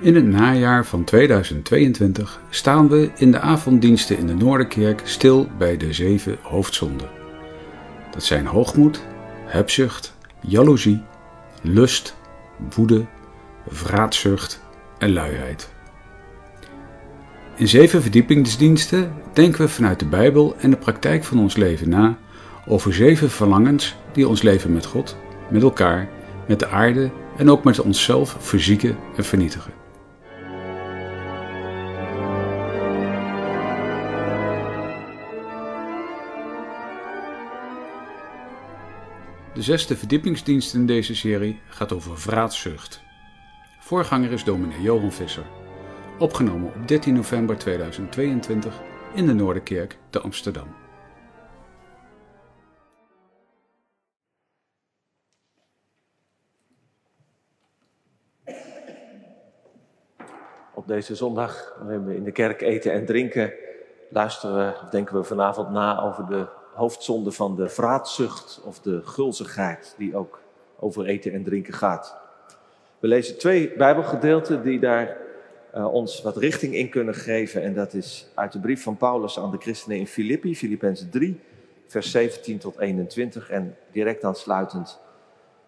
In het najaar van 2022 staan we in de avonddiensten in de Noorderkerk stil bij de zeven hoofdzonden. Dat zijn hoogmoed, hebzucht, jaloezie, lust, woede, vraatzucht en luiheid. In zeven verdiepingsdiensten denken we vanuit de Bijbel en de praktijk van ons leven na over zeven verlangens die ons leven met God, met elkaar, met de aarde en ook met onszelf verzieken en vernietigen. De zesde verdiepingsdienst in deze serie gaat over vraatzucht. Voorganger is dominee Johan Visser. Opgenomen op 13 november 2022 in de Noorderkerk te Amsterdam. Op deze zondag, waarin we in de kerk eten en drinken, luisteren we, of denken we vanavond na over de hoofdzonde van de vraatzucht of de gulzigheid, die ook over eten en drinken gaat. We lezen twee Bijbelgedeelten die daar uh, ons wat richting in kunnen geven. En dat is uit de brief van Paulus aan de christenen in Filippi, Filippenzen 3, vers 17 tot 21. En direct aansluitend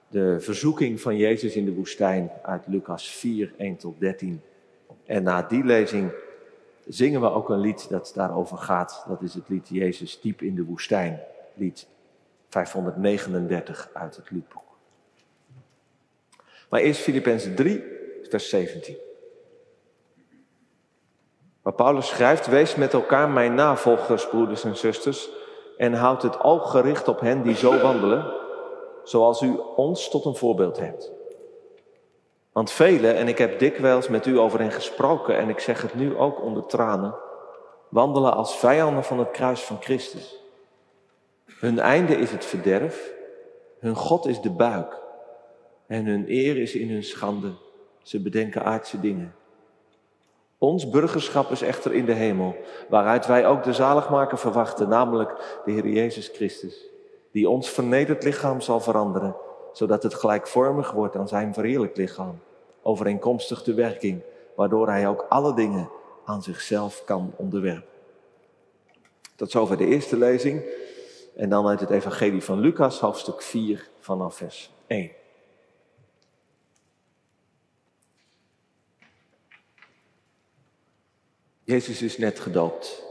de verzoeking van Jezus in de woestijn uit Lucas 4, 1 tot 13. En na die lezing zingen we ook een lied dat daarover gaat. Dat is het lied Jezus diep in de woestijn, lied 539 uit het liedboek. Maar eerst Filippenzen 3, vers 17. Waar Paulus schrijft, wees met elkaar mijn navolgers, broeders en zusters, en houd het oog gericht op hen die zo wandelen, zoals u ons tot een voorbeeld hebt. Want velen, en ik heb dikwijls met u over hen gesproken, en ik zeg het nu ook onder tranen, wandelen als vijanden van het kruis van Christus. Hun einde is het verderf, hun God is de buik, en hun eer is in hun schande. Ze bedenken aardse dingen. Ons burgerschap is echter in de hemel, waaruit wij ook de zaligmaker verwachten, namelijk de Heer Jezus Christus, die ons vernederd lichaam zal veranderen, zodat het gelijkvormig wordt aan zijn verheerlijk lichaam, overeenkomstig de werking, waardoor hij ook alle dingen aan zichzelf kan onderwerpen. Tot zover de eerste lezing. En dan uit het Evangelie van Lucas, hoofdstuk 4, vanaf vers 1. Jezus is net gedoopt.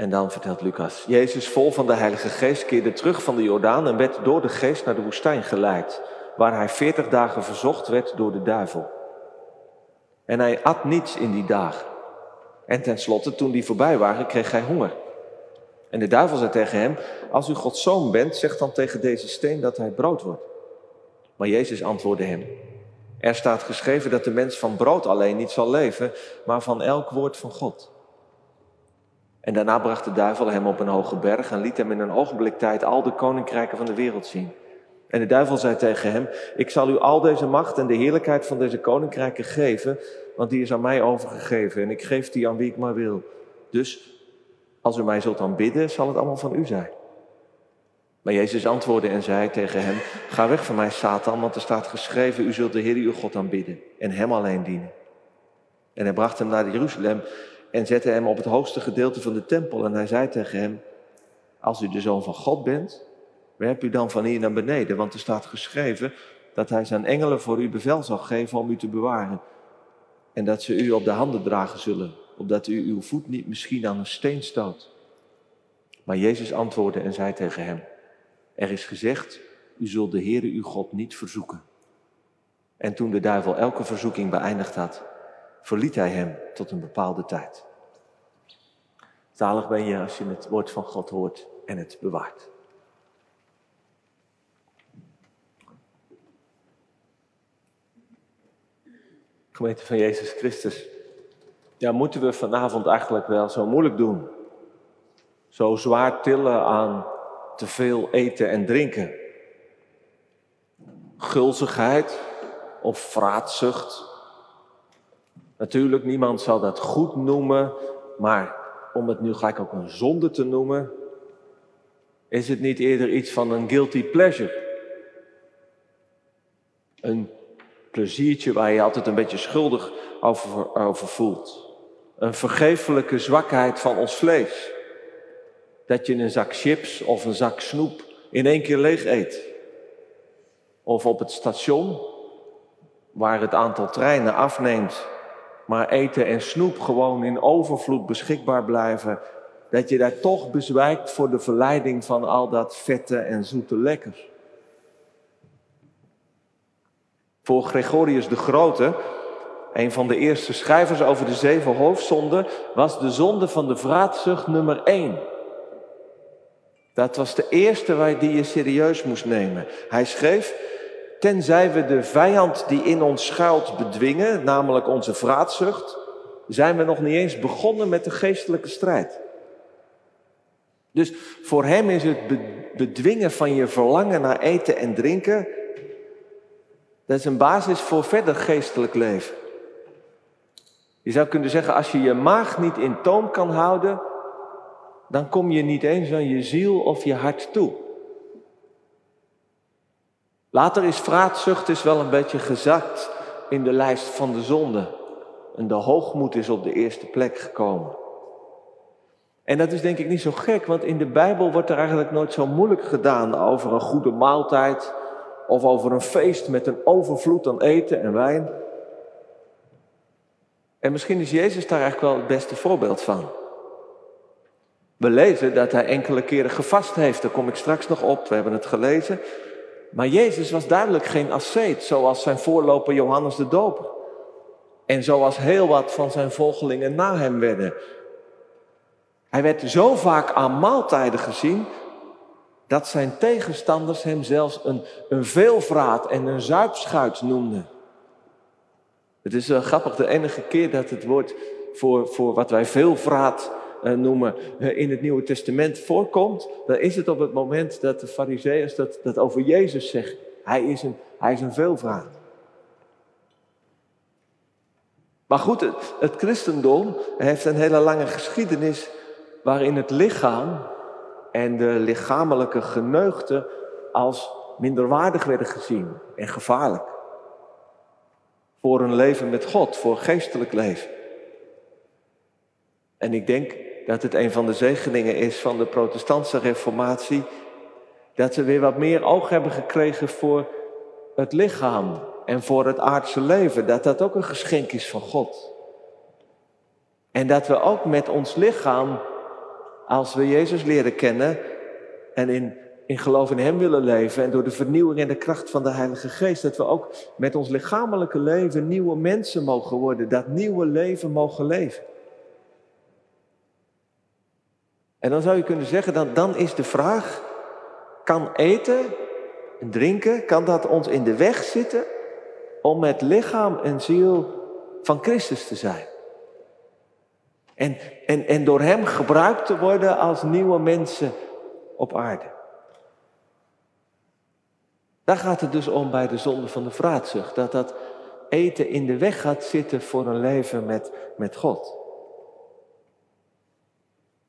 En dan vertelt Lucas, Jezus vol van de Heilige Geest keerde terug van de Jordaan en werd door de Geest naar de woestijn geleid, waar hij veertig dagen verzocht werd door de duivel. En hij at niets in die dagen. En tenslotte, toen die voorbij waren, kreeg hij honger. En de duivel zei tegen hem, als u Gods zoon bent, zeg dan tegen deze steen dat hij brood wordt. Maar Jezus antwoordde hem, er staat geschreven dat de mens van brood alleen niet zal leven, maar van elk woord van God. En daarna bracht de duivel hem op een hoge berg en liet hem in een ogenblik tijd al de koninkrijken van de wereld zien. En de duivel zei tegen hem, ik zal u al deze macht en de heerlijkheid van deze koninkrijken geven, want die is aan mij overgegeven en ik geef die aan wie ik maar wil. Dus als u mij zult aanbidden, zal het allemaal van u zijn. Maar Jezus antwoordde en zei tegen hem, ga weg van mij Satan, want er staat geschreven, u zult de Heer uw God aanbidden en hem alleen dienen. En hij bracht hem naar Jeruzalem en zette hem op het hoogste gedeelte van de tempel en hij zei tegen hem, als u de zoon van God bent, werp u dan van hier naar beneden, want er staat geschreven dat hij zijn engelen voor u bevel zal geven om u te bewaren. En dat ze u op de handen dragen zullen, opdat u uw voet niet misschien aan een steen stoot. Maar Jezus antwoordde en zei tegen hem, er is gezegd, u zult de Heere uw God niet verzoeken. En toen de duivel elke verzoeking beëindigd had, verliet hij hem tot een bepaalde tijd. Zalig ben je als je het woord van God hoort en het bewaart. Gemeente van Jezus Christus, ja, moeten we vanavond eigenlijk wel zo moeilijk doen? Zo zwaar tillen aan te veel eten en drinken. Gulzigheid of vraatzucht. Natuurlijk, niemand zal dat goed noemen, maar om het nu gelijk ook een zonde te noemen, is het niet eerder iets van een guilty pleasure? Een pleziertje waar je altijd een beetje schuldig over, over voelt. Een vergeeflijke zwakheid van ons vlees. Dat je een zak chips of een zak snoep in één keer leeg eet. Of op het station, waar het aantal treinen afneemt, maar eten en snoep gewoon in overvloed beschikbaar blijven, dat je daar toch bezwijkt voor de verleiding van al dat vette en zoete lekkers. Voor Gregorius de Grote, een van de eerste schrijvers over de zeven hoofdzonden, was de zonde van de vraatzucht nummer één. Dat was de eerste die je serieus moest nemen. Hij schreef, tenzij we de vijand die in ons schuilt bedwingen, namelijk onze vraatzucht, zijn we nog niet eens begonnen met de geestelijke strijd. Dus voor hem is het bedwingen van je verlangen naar eten en drinken, dat is een basis voor verder geestelijk leven. Je zou kunnen zeggen, als je je maag niet in toom kan houden, dan kom je niet eens aan je ziel of je hart toe. Later is vraatzucht is wel een beetje gezakt in de lijst van de zonde. En de hoogmoed is op de eerste plek gekomen. En dat is denk ik niet zo gek, want in de Bijbel wordt er eigenlijk nooit zo moeilijk gedaan over een goede maaltijd of over een feest met een overvloed aan eten en wijn. En misschien is Jezus daar eigenlijk wel het beste voorbeeld van. We lezen dat hij enkele keren gevast heeft, daar kom ik straks nog op, we hebben het gelezen. Maar Jezus was duidelijk geen asceet, zoals zijn voorloper Johannes de Doper. En zoals heel wat van zijn volgelingen na hem werden. Hij werd zo vaak aan maaltijden gezien dat zijn tegenstanders hem zelfs een, een veelvraat en een zuipschuit noemden. Het is wel grappig, de enige keer dat het woord voor, voor wat wij veelvraat noemen uh, in het Nieuwe Testament voorkomt, dan is het op het moment dat de fariseeërs dat, dat over Jezus zeggen. Hij is een, hij is een veelvraat. Maar goed, het, het christendom heeft een hele lange geschiedenis waarin het lichaam en de lichamelijke geneugten als minderwaardig werden gezien en gevaarlijk. Voor een leven met God, voor geestelijk leven. En ik denk dat het een van de zegeningen is van de protestantse reformatie, dat ze weer wat meer oog hebben gekregen voor het lichaam en voor het aardse leven, dat dat ook een geschenk is van God. En dat we ook met ons lichaam als we Jezus leren kennen en in, in geloof in Hem willen leven en door de vernieuwing en de kracht van de Heilige Geest, dat we ook met ons lichamelijke leven nieuwe mensen mogen worden, dat nieuwe leven mogen leven. En dan zou je kunnen zeggen, dan, dan is de vraag, kan eten en drinken, kan dat ons in de weg zitten om met lichaam en ziel van Christus te zijn? En, en, en door Hem gebruikt te worden als nieuwe mensen op aarde. Daar gaat het dus om bij de zonde van de vraatzucht. Dat dat eten in de weg gaat zitten voor een leven met, met God.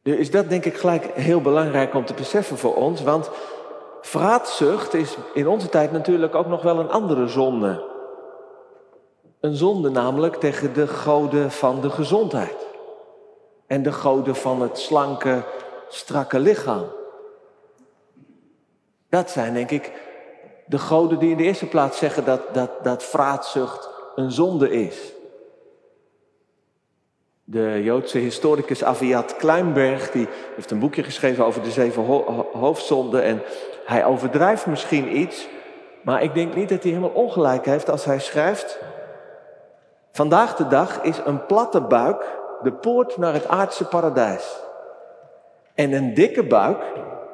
Nu is dat denk ik gelijk heel belangrijk om te beseffen voor ons. Want vraatzucht is in onze tijd natuurlijk ook nog wel een andere zonde. Een zonde namelijk tegen de goden van de gezondheid en de goden van het slanke, strakke lichaam. Dat zijn denk ik de goden die in de eerste plaats zeggen dat, dat, dat vraatzucht een zonde is. De Joodse historicus Aviat Kleinberg die heeft een boekje geschreven over de zeven hoofdzonden en hij overdrijft misschien iets, maar ik denk niet dat hij helemaal ongelijk heeft als hij schrijft: Vandaag de dag is een platte buik de poort naar het aardse paradijs. En een dikke buik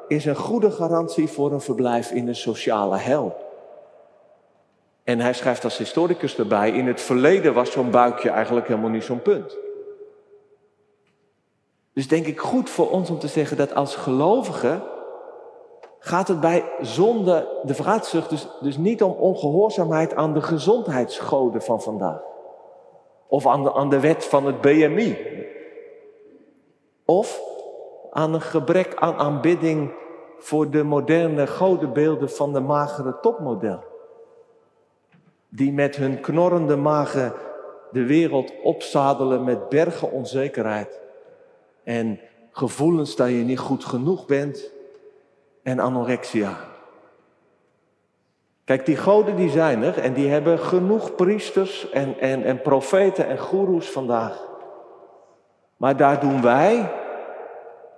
is een goede garantie voor een verblijf in de sociale hel. En hij schrijft als historicus erbij, in het verleden was zo'n buikje eigenlijk helemaal niet zo'n punt. Dus denk ik goed voor ons om te zeggen dat als gelovigen gaat het bij zonde, de vraatzucht, dus, dus niet om ongehoorzaamheid aan de gezondheidsgoden van vandaag. Of aan de, aan de wet van het BMI. Of aan een gebrek aan aanbidding voor de moderne godenbeelden van de magere topmodel. Die met hun knorrende magen de wereld opzadelen met bergen onzekerheid. En gevoelens dat je niet goed genoeg bent. En anorexia. Kijk, die goden die zijn er en die hebben genoeg priesters en, en, en profeten en goeroes vandaag. Maar daar doen wij,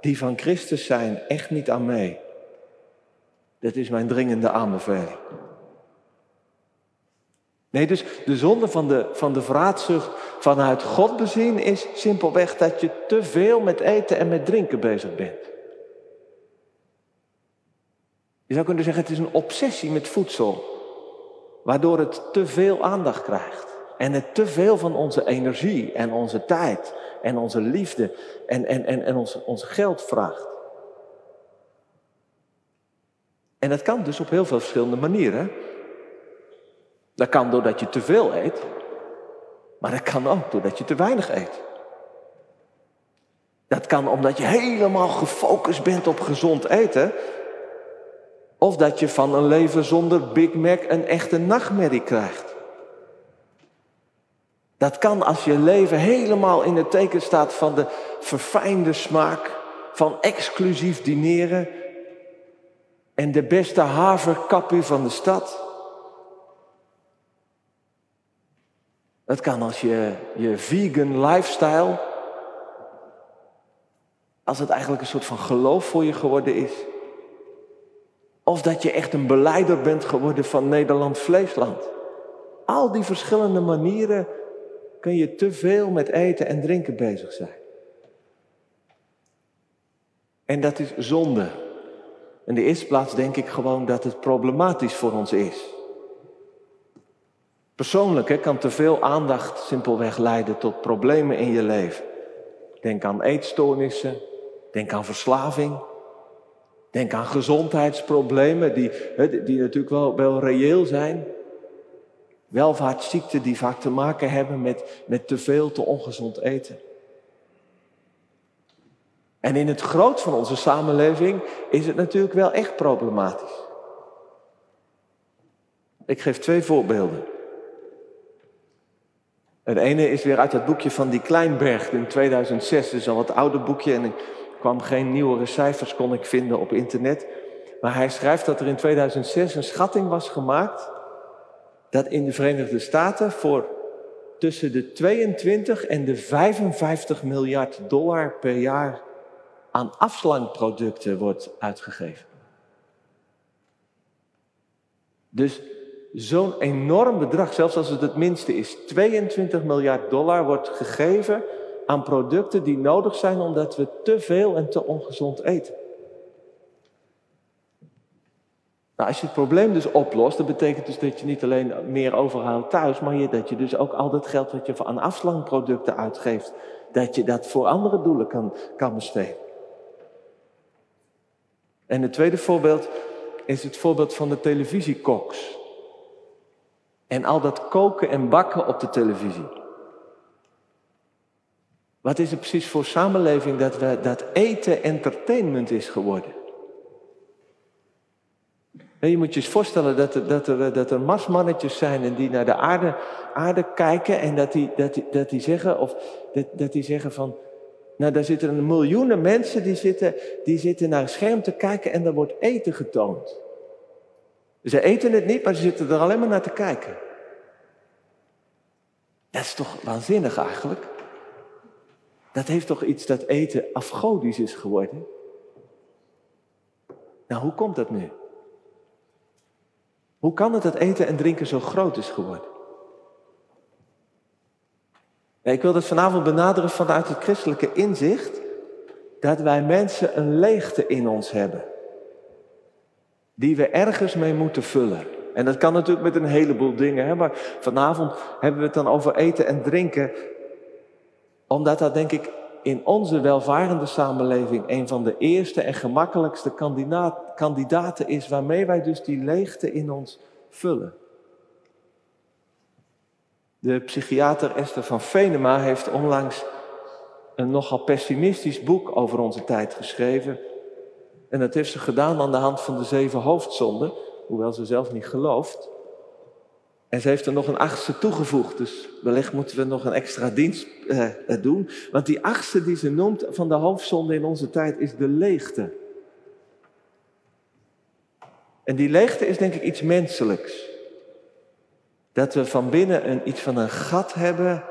die van Christus zijn, echt niet aan mee. Dat is mijn dringende aanbeveling. Nee, dus de zonde van de, van de vraatzucht vanuit God bezien is simpelweg dat je te veel met eten en met drinken bezig bent. Je zou kunnen zeggen, het is een obsessie met voedsel, waardoor het te veel aandacht krijgt. En het te veel van onze energie en onze tijd en onze liefde en, en, en, en ons, ons geld vraagt. En dat kan dus op heel veel verschillende manieren. Dat kan doordat je te veel eet, maar dat kan ook doordat je te weinig eet. Dat kan omdat je helemaal gefocust bent op gezond eten, of dat je van een leven zonder Big Mac een echte nachtmerrie krijgt. Dat kan als je leven helemaal in het teken staat van de verfijnde smaak, van exclusief dineren en de beste haverkappie van de stad. Het kan als je je vegan lifestyle, als het eigenlijk een soort van geloof voor je geworden is. Of dat je echt een beleider bent geworden van Nederland Vleesland. Al die verschillende manieren kun je te veel met eten en drinken bezig zijn. En dat is zonde. In de eerste plaats denk ik gewoon dat het problematisch voor ons is. Persoonlijk hè, kan te veel aandacht simpelweg leiden tot problemen in je leven. Denk aan eetstoornissen, denk aan verslaving, denk aan gezondheidsproblemen die, die natuurlijk wel, wel reëel zijn. Welvaartsziekten die vaak te maken hebben met, met te veel, te ongezond eten. En in het groot van onze samenleving is het natuurlijk wel echt problematisch. Ik geef twee voorbeelden. Het ene is weer uit het boekje van die Kleinberg in 2006. Dat is al wat ouder boekje en ik kwam geen nieuwere cijfers kon ik vinden op internet. Maar hij schrijft dat er in 2006 een schatting was gemaakt dat in de Verenigde Staten voor tussen de 22 en de 55 miljard dollar per jaar aan afslankproducten wordt uitgegeven. Dus zo'n enorm bedrag, zelfs als het het minste is, 22 miljard dollar wordt gegeven aan producten die nodig zijn omdat we te veel en te ongezond eten. Nou, als je het probleem dus oplost, dat betekent dus dat je niet alleen meer overhaalt thuis, maar dat je dus ook al dat geld wat je aan afslankproducten uitgeeft, dat je dat voor andere doelen kan, kan besteden. En het tweede voorbeeld is het voorbeeld van de televisiekoks. En al dat koken en bakken op de televisie. Wat is het precies voor samenleving dat, dat eten entertainment is geworden? Je moet je eens voorstellen dat er, dat er, dat er marsmannetjes zijn en die naar de aarde, aarde kijken en dat die, dat die, dat die zeggen, of dat, dat die zeggen van, nou daar zitten miljoenen mensen die zitten, die zitten naar een scherm te kijken en er wordt eten getoond. Ze eten het niet, maar ze zitten er alleen maar naar te kijken. Dat is toch waanzinnig eigenlijk? Dat heeft toch iets dat eten afgodisch is geworden? Nou, hoe komt dat nu? Hoe kan het dat eten en drinken zo groot is geworden? ik wil dat vanavond benaderen vanuit het christelijke inzicht dat wij mensen een leegte in ons hebben. Die we ergens mee moeten vullen. En dat kan natuurlijk met een heleboel dingen, hè? maar vanavond hebben we het dan over eten en drinken. Omdat dat denk ik in onze welvarende samenleving een van de eerste en gemakkelijkste kandidaten is waarmee wij dus die leegte in ons vullen. De psychiater Esther van Venema heeft onlangs een nogal pessimistisch boek over onze tijd geschreven. En dat heeft ze gedaan aan de hand van de zeven hoofdzonden, hoewel ze zelf niet gelooft. En ze heeft er nog een achtste toegevoegd, dus wellicht moeten we nog een extra dienst eh, doen. Want die achtste die ze noemt van de hoofdzonde in onze tijd is de leegte. En die leegte is denk ik iets menselijks. Dat we van binnen een, iets van een gat hebben,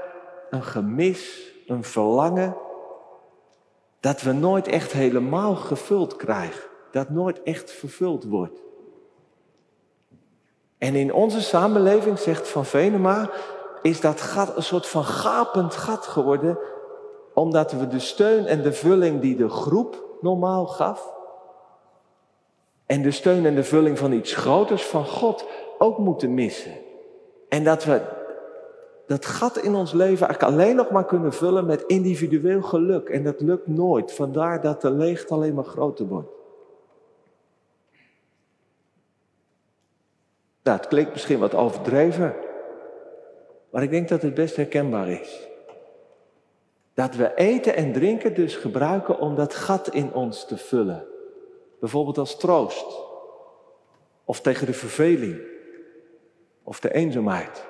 een gemis, een verlangen. Dat we nooit echt helemaal gevuld krijgen. Dat nooit echt vervuld wordt. En in onze samenleving, zegt Van Venema, is dat gat een soort van gapend gat geworden, omdat we de steun en de vulling die de groep normaal gaf, en de steun en de vulling van iets groters van God ook moeten missen. En dat we dat gat in ons leven eigenlijk alleen nog maar kunnen vullen met individueel geluk. En dat lukt nooit. Vandaar dat de leegte alleen maar groter wordt. Nou, het klinkt misschien wat overdreven, maar ik denk dat het best herkenbaar is. Dat we eten en drinken dus gebruiken om dat gat in ons te vullen. Bijvoorbeeld als troost. Of tegen de verveling. Of de eenzaamheid.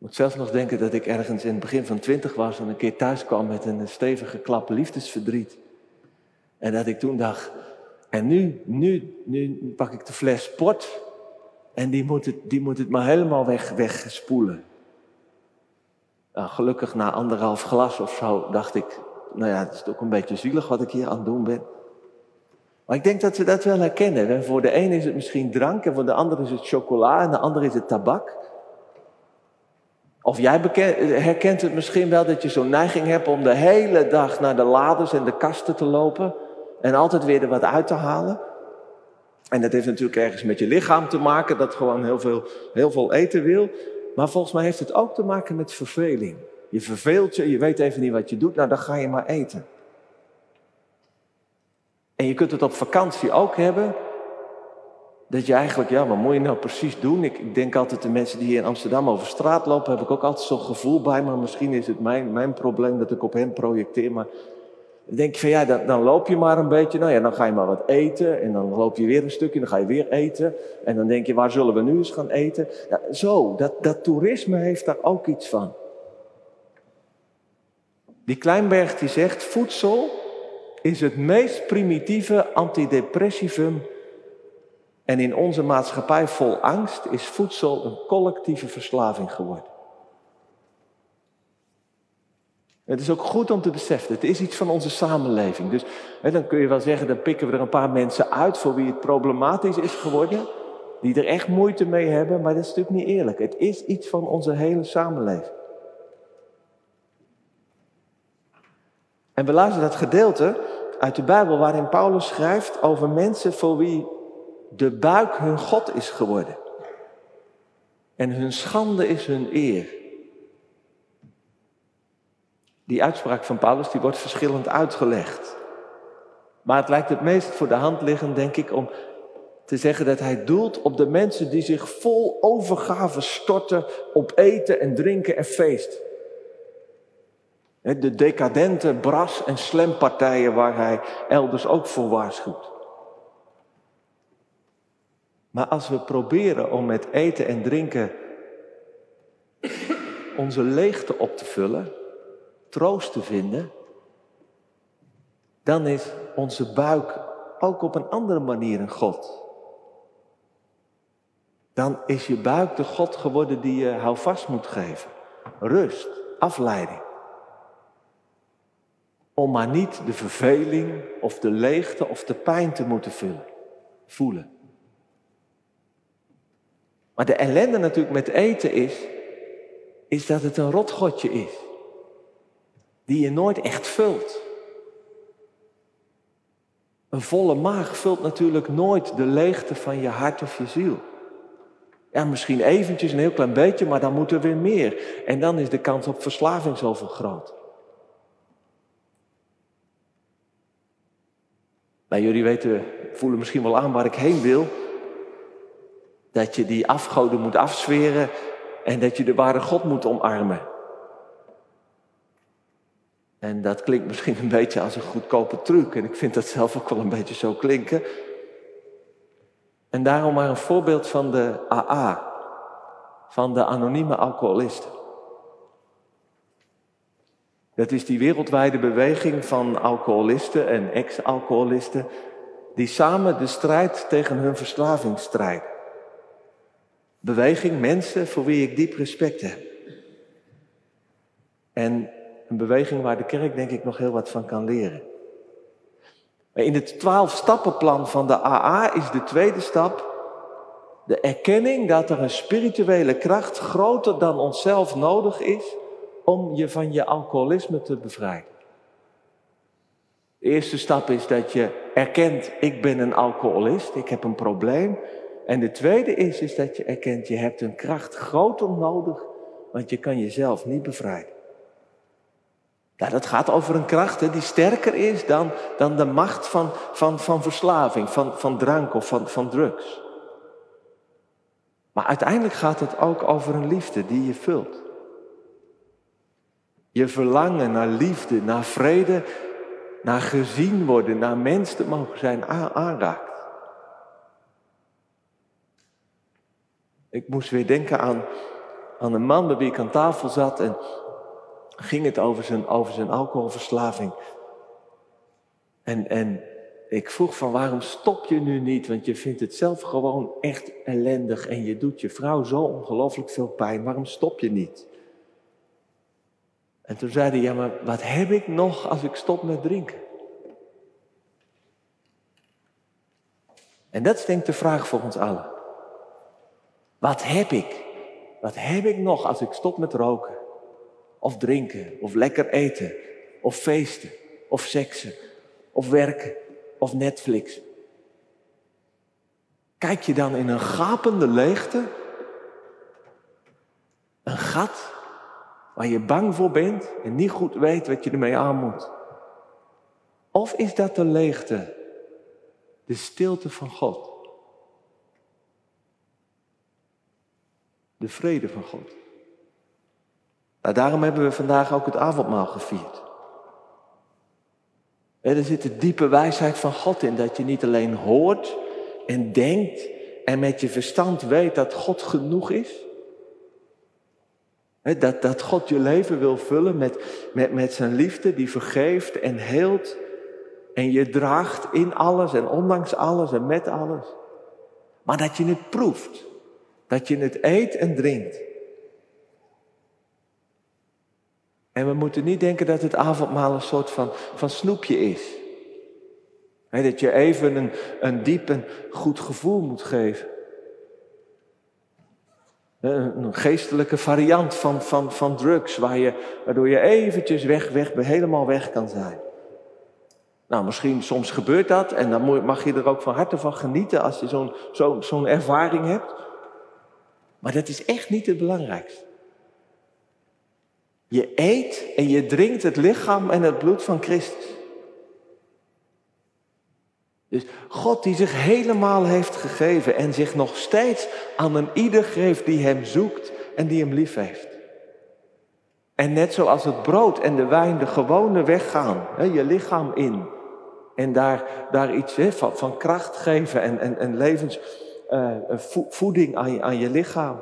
Moet zelfs nog denken dat ik ergens in het begin van twintig was en een keer thuis kwam met een stevige klap liefdesverdriet. En dat ik toen dacht, en nu, nu, nu pak ik de fles sport en die moet het, die moet het maar helemaal weg, wegspoelen. Nou, gelukkig na anderhalf glas of zo dacht ik, nou ja, het is ook een beetje zielig wat ik hier aan het doen ben. Maar ik denk dat we dat wel herkennen. Voor de een is het misschien drank en voor de ander is het chocola en de ander is het tabak. Of jij herkent het misschien wel dat je zo'n neiging hebt om de hele dag naar de laders en de kasten te lopen en altijd weer er wat uit te halen. En dat heeft natuurlijk ergens met je lichaam te maken, dat gewoon heel veel, heel veel eten wil. Maar volgens mij heeft het ook te maken met verveling. Je verveelt je, je weet even niet wat je doet, nou dan ga je maar eten. En je kunt het op vakantie ook hebben. Dat je eigenlijk, ja, wat moet je nou precies doen? Ik, denk altijd de mensen die hier in Amsterdam over straat lopen, heb ik ook altijd zo'n gevoel bij. Maar misschien is het mijn, mijn probleem dat ik op hen projecteer. Maar dan denk je van ja, dan, loop je maar een beetje. Nou ja, dan ga je maar wat eten. En dan loop je weer een stukje, dan ga je weer eten. En dan denk je, waar zullen we nu eens gaan eten? Zo, dat, dat toerisme heeft daar ook iets van. Die Kleinberg die zegt, voedsel is het meest primitieve antidepressivum. En in onze maatschappij vol angst is voedsel een collectieve verslaving geworden. Het is ook goed om te beseffen, het is iets van onze samenleving. Dus hè, dan kun je wel zeggen, dan pikken we er een paar mensen uit voor wie het problematisch is geworden. Die er echt moeite mee hebben, maar dat is natuurlijk niet eerlijk. Het is iets van onze hele samenleving. En we luisteren dat gedeelte uit de Bijbel waarin Paulus schrijft over mensen voor wie de buik hun God is geworden. En hun schande is hun eer. Die uitspraak van Paulus die wordt verschillend uitgelegd. Maar het lijkt het meest voor de hand liggend, denk ik, om te zeggen dat hij doelt op de mensen die zich vol overgave storten op eten en drinken en feest. De decadente bras- en slempartijen waar hij elders ook voor waarschuwt. Maar als we proberen om met eten en drinken onze leegte op te vullen, troost te vinden, dan is onze buik ook op een andere manier een God. Dan is je buik de God geworden die je houvast moet geven. Rust, afleiding. Om maar niet de verveling of de leegte of de pijn te moeten vullen, voelen. Maar de ellende natuurlijk met eten is, is dat het een rotgodje is die je nooit echt vult. Een volle maag vult natuurlijk nooit de leegte van je hart of je ziel. Ja, misschien eventjes een heel klein beetje, maar dan moet er weer meer. En dan is de kans op verslaving zoveel groot. Nou, jullie weten, voelen misschien wel aan waar ik heen wil. Dat je die afgoden moet afzweren en dat je de ware God moet omarmen. En dat klinkt misschien een beetje als een goedkope truc. En ik vind dat zelf ook wel een beetje zo klinken. En daarom maar een voorbeeld van de AA, van de anonieme alcoholisten. Dat is die wereldwijde beweging van alcoholisten en ex-alcoholisten die samen de strijd tegen hun verslaving strijden. Beweging mensen voor wie ik diep respect heb. En een beweging waar de kerk denk ik nog heel wat van kan leren. In het twaalf stappenplan van de AA is de tweede stap de erkenning dat er een spirituele kracht groter dan onszelf nodig is om je van je alcoholisme te bevrijden. De eerste stap is dat je erkent, ik ben een alcoholist, ik heb een probleem. En de tweede is, is dat je erkent, je hebt een kracht groter nodig, want je kan jezelf niet bevrijden. Ja, dat gaat over een kracht hè, die sterker is dan, dan de macht van, van, van verslaving, van, van drank of van, van drugs. Maar uiteindelijk gaat het ook over een liefde die je vult. Je verlangen naar liefde, naar vrede, naar gezien worden, naar mens te mogen zijn, aanraakt. Ik moest weer denken aan, aan een man bij wie ik aan tafel zat en ging het over zijn, over zijn alcoholverslaving. En, en ik vroeg van waarom stop je nu niet? Want je vindt het zelf gewoon echt ellendig en je doet je vrouw zo ongelooflijk veel pijn. Waarom stop je niet? En toen zei hij, ja maar wat heb ik nog als ik stop met drinken? En dat is denk de vraag voor ons allen. Wat heb ik? Wat heb ik nog als ik stop met roken? Of drinken, of lekker eten, of feesten, of seksen, of werken, of Netflix. Kijk je dan in een gapende leegte? Een gat waar je bang voor bent en niet goed weet wat je ermee aan moet? Of is dat de leegte, de stilte van God? De vrede van God. Nou, daarom hebben we vandaag ook het avondmaal gevierd. Er zit de diepe wijsheid van God in, dat je niet alleen hoort en denkt en met je verstand weet dat God genoeg is. Dat, dat God je leven wil vullen met, met, met zijn liefde die vergeeft en heelt en je draagt in alles en ondanks alles en met alles. Maar dat je het proeft, dat je het eet en drinkt. En we moeten niet denken dat het avondmaal een soort van, van snoepje is. dat je even een, een diep en goed gevoel moet geven. Een geestelijke variant van, van, van drugs, waar je, waardoor je eventjes weg, weg, helemaal weg kan zijn. Nou, misschien soms gebeurt dat en dan mag je er ook van harte van genieten als je zo'n zo'n zo'n ervaring hebt. Maar dat is echt niet het belangrijkste. Je eet en je drinkt het lichaam en het bloed van Christus. Dus God die zich helemaal heeft gegeven en zich nog steeds aan een ieder geeft die hem zoekt en die hem lief heeft. En net zoals het brood en de wijn de gewone weg gaan, je lichaam in. En daar, daar iets van, van kracht geven en, en, en levensvoeding uh, aan, aan je lichaam.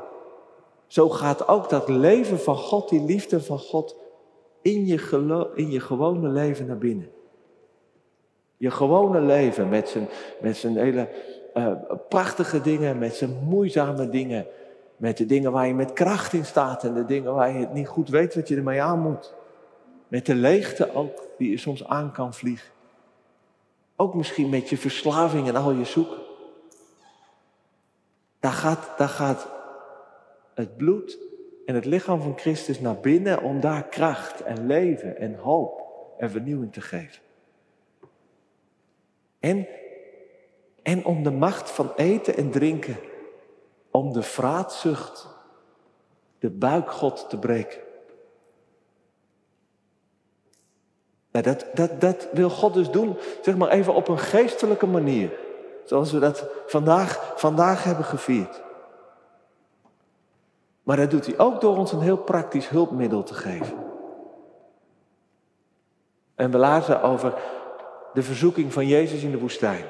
Zo gaat ook dat leven van God, die liefde van God, in je, in je gewone leven naar binnen. Je gewone leven met zijn, met zijn hele uh, prachtige dingen, met zijn moeizame dingen. Met de dingen waar je met kracht in staat en de dingen waar je het niet goed weet wat je ermee aan moet. Met de leegte ook, die je soms aan kan vliegen. Ook misschien met je verslaving en al je zoeken. Daar gaat, het bloed en het lichaam van Christus naar binnen om daar kracht en leven en hoop en vernieuwing te geven. En, en om de macht van eten en drinken, om de vraatzucht, de buikgod te breken. Nou, dat, dat, dat wil God dus doen, zeg maar even op een geestelijke manier. Zoals we dat vandaag, vandaag hebben gevierd. Maar dat doet hij ook door ons een heel praktisch hulpmiddel te geven. En we lazen over de verzoeking van Jezus in de woestijn.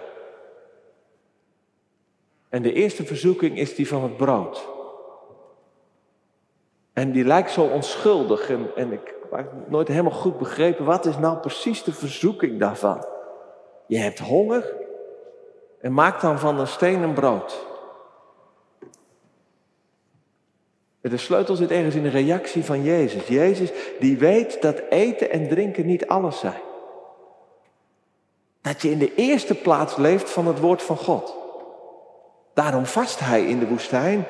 En de eerste verzoeking is die van het brood. En die lijkt zo onschuldig en, en ik heb nooit helemaal goed begrepen, wat is nou precies de verzoeking daarvan? Je hebt honger en maak dan van een steen een brood. De sleutel zit ergens in de reactie van Jezus. Jezus die weet dat eten en drinken niet alles zijn. Dat je in de eerste plaats leeft van het woord van God. Daarom vast hij in de woestijn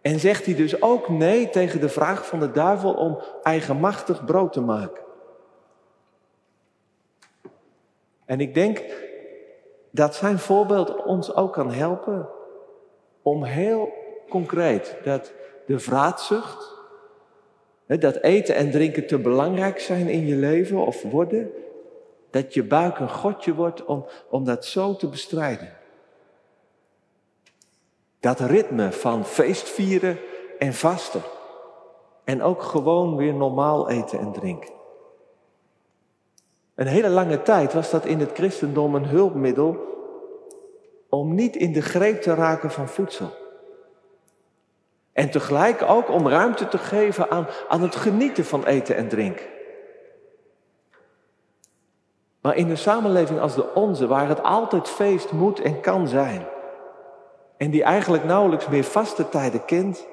en zegt hij dus ook nee tegen de vraag van de duivel om eigenmachtig brood te maken. En ik denk dat zijn voorbeeld ons ook kan helpen om heel concreet dat de vraatzucht, dat eten en drinken te belangrijk zijn in je leven of worden, dat je buik een godje wordt om, om dat zo te bestrijden. Dat ritme van feestvieren en vasten. En ook gewoon weer normaal eten en drinken. Een hele lange tijd was dat in het christendom een hulpmiddel om niet in de greep te raken van voedsel. En tegelijk ook om ruimte te geven aan, aan het genieten van eten en drinken. Maar in een samenleving als de onze, waar het altijd feest moet en kan zijn, en die eigenlijk nauwelijks meer vaste tijden kent,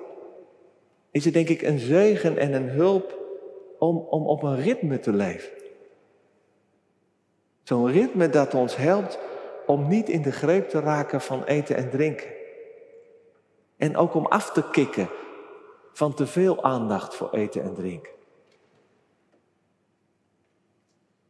is het denk ik een zegen en een hulp om, om op een ritme te leven. Zo'n ritme dat ons helpt om niet in de greep te raken van eten en drinken. En ook om af te kicken van te veel aandacht voor eten en drinken.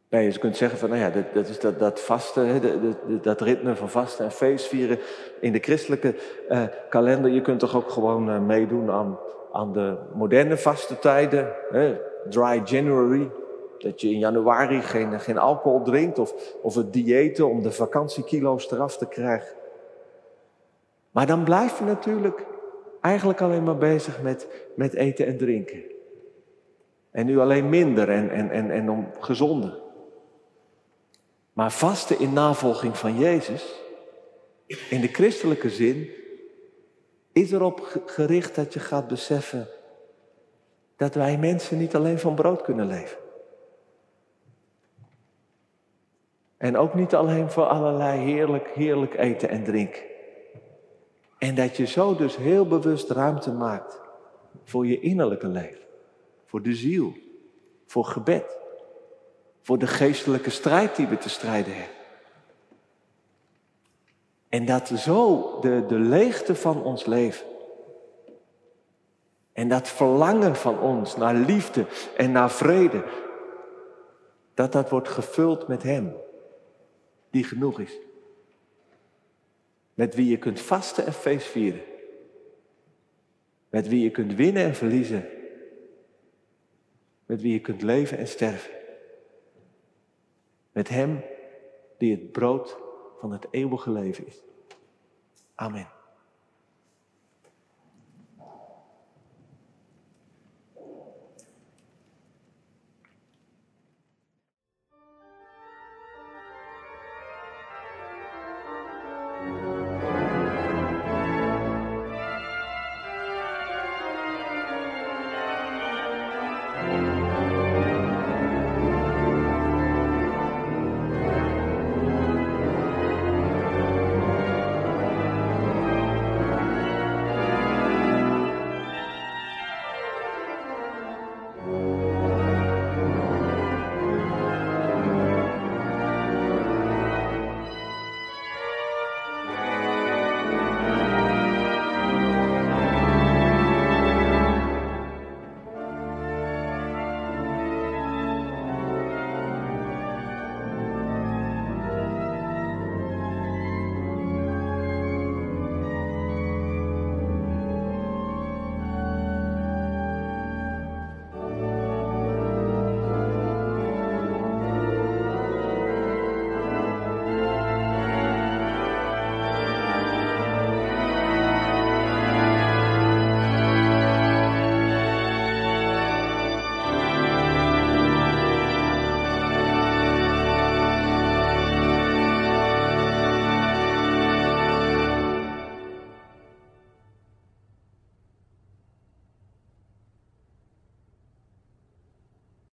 Nee, je kunt zeggen van, nou ja, dat, dat is dat, dat vasten, dat, dat ritme van vasten en feestvieren in de christelijke eh, kalender. Je kunt toch ook gewoon uh, meedoen aan, aan de moderne vastentijden, hè, dry January. Dat je in januari geen, geen alcohol drinkt of, of het diëten om de vakantiekilo's eraf te krijgen. Maar dan blijf je natuurlijk eigenlijk alleen maar bezig met, met eten en drinken. En nu alleen minder en, en, en, en om gezonder. Maar vasten in navolging van Jezus, in de christelijke zin, is erop gericht dat je gaat beseffen dat wij mensen niet alleen van brood kunnen leven. En ook niet alleen voor allerlei heerlijk, heerlijk eten en drinken. En dat je zo dus heel bewust ruimte maakt voor je innerlijke leven, voor de ziel, voor gebed, voor de geestelijke strijd die we te strijden hebben. En dat zo de, de leegte van ons leven en dat verlangen van ons naar liefde en naar vrede, dat dat wordt gevuld met Hem, die genoeg is. Met wie je kunt vasten en feest vieren. Met wie je kunt winnen en verliezen. Met wie je kunt leven en sterven. Met Hem die het brood van het eeuwige leven is. Amen.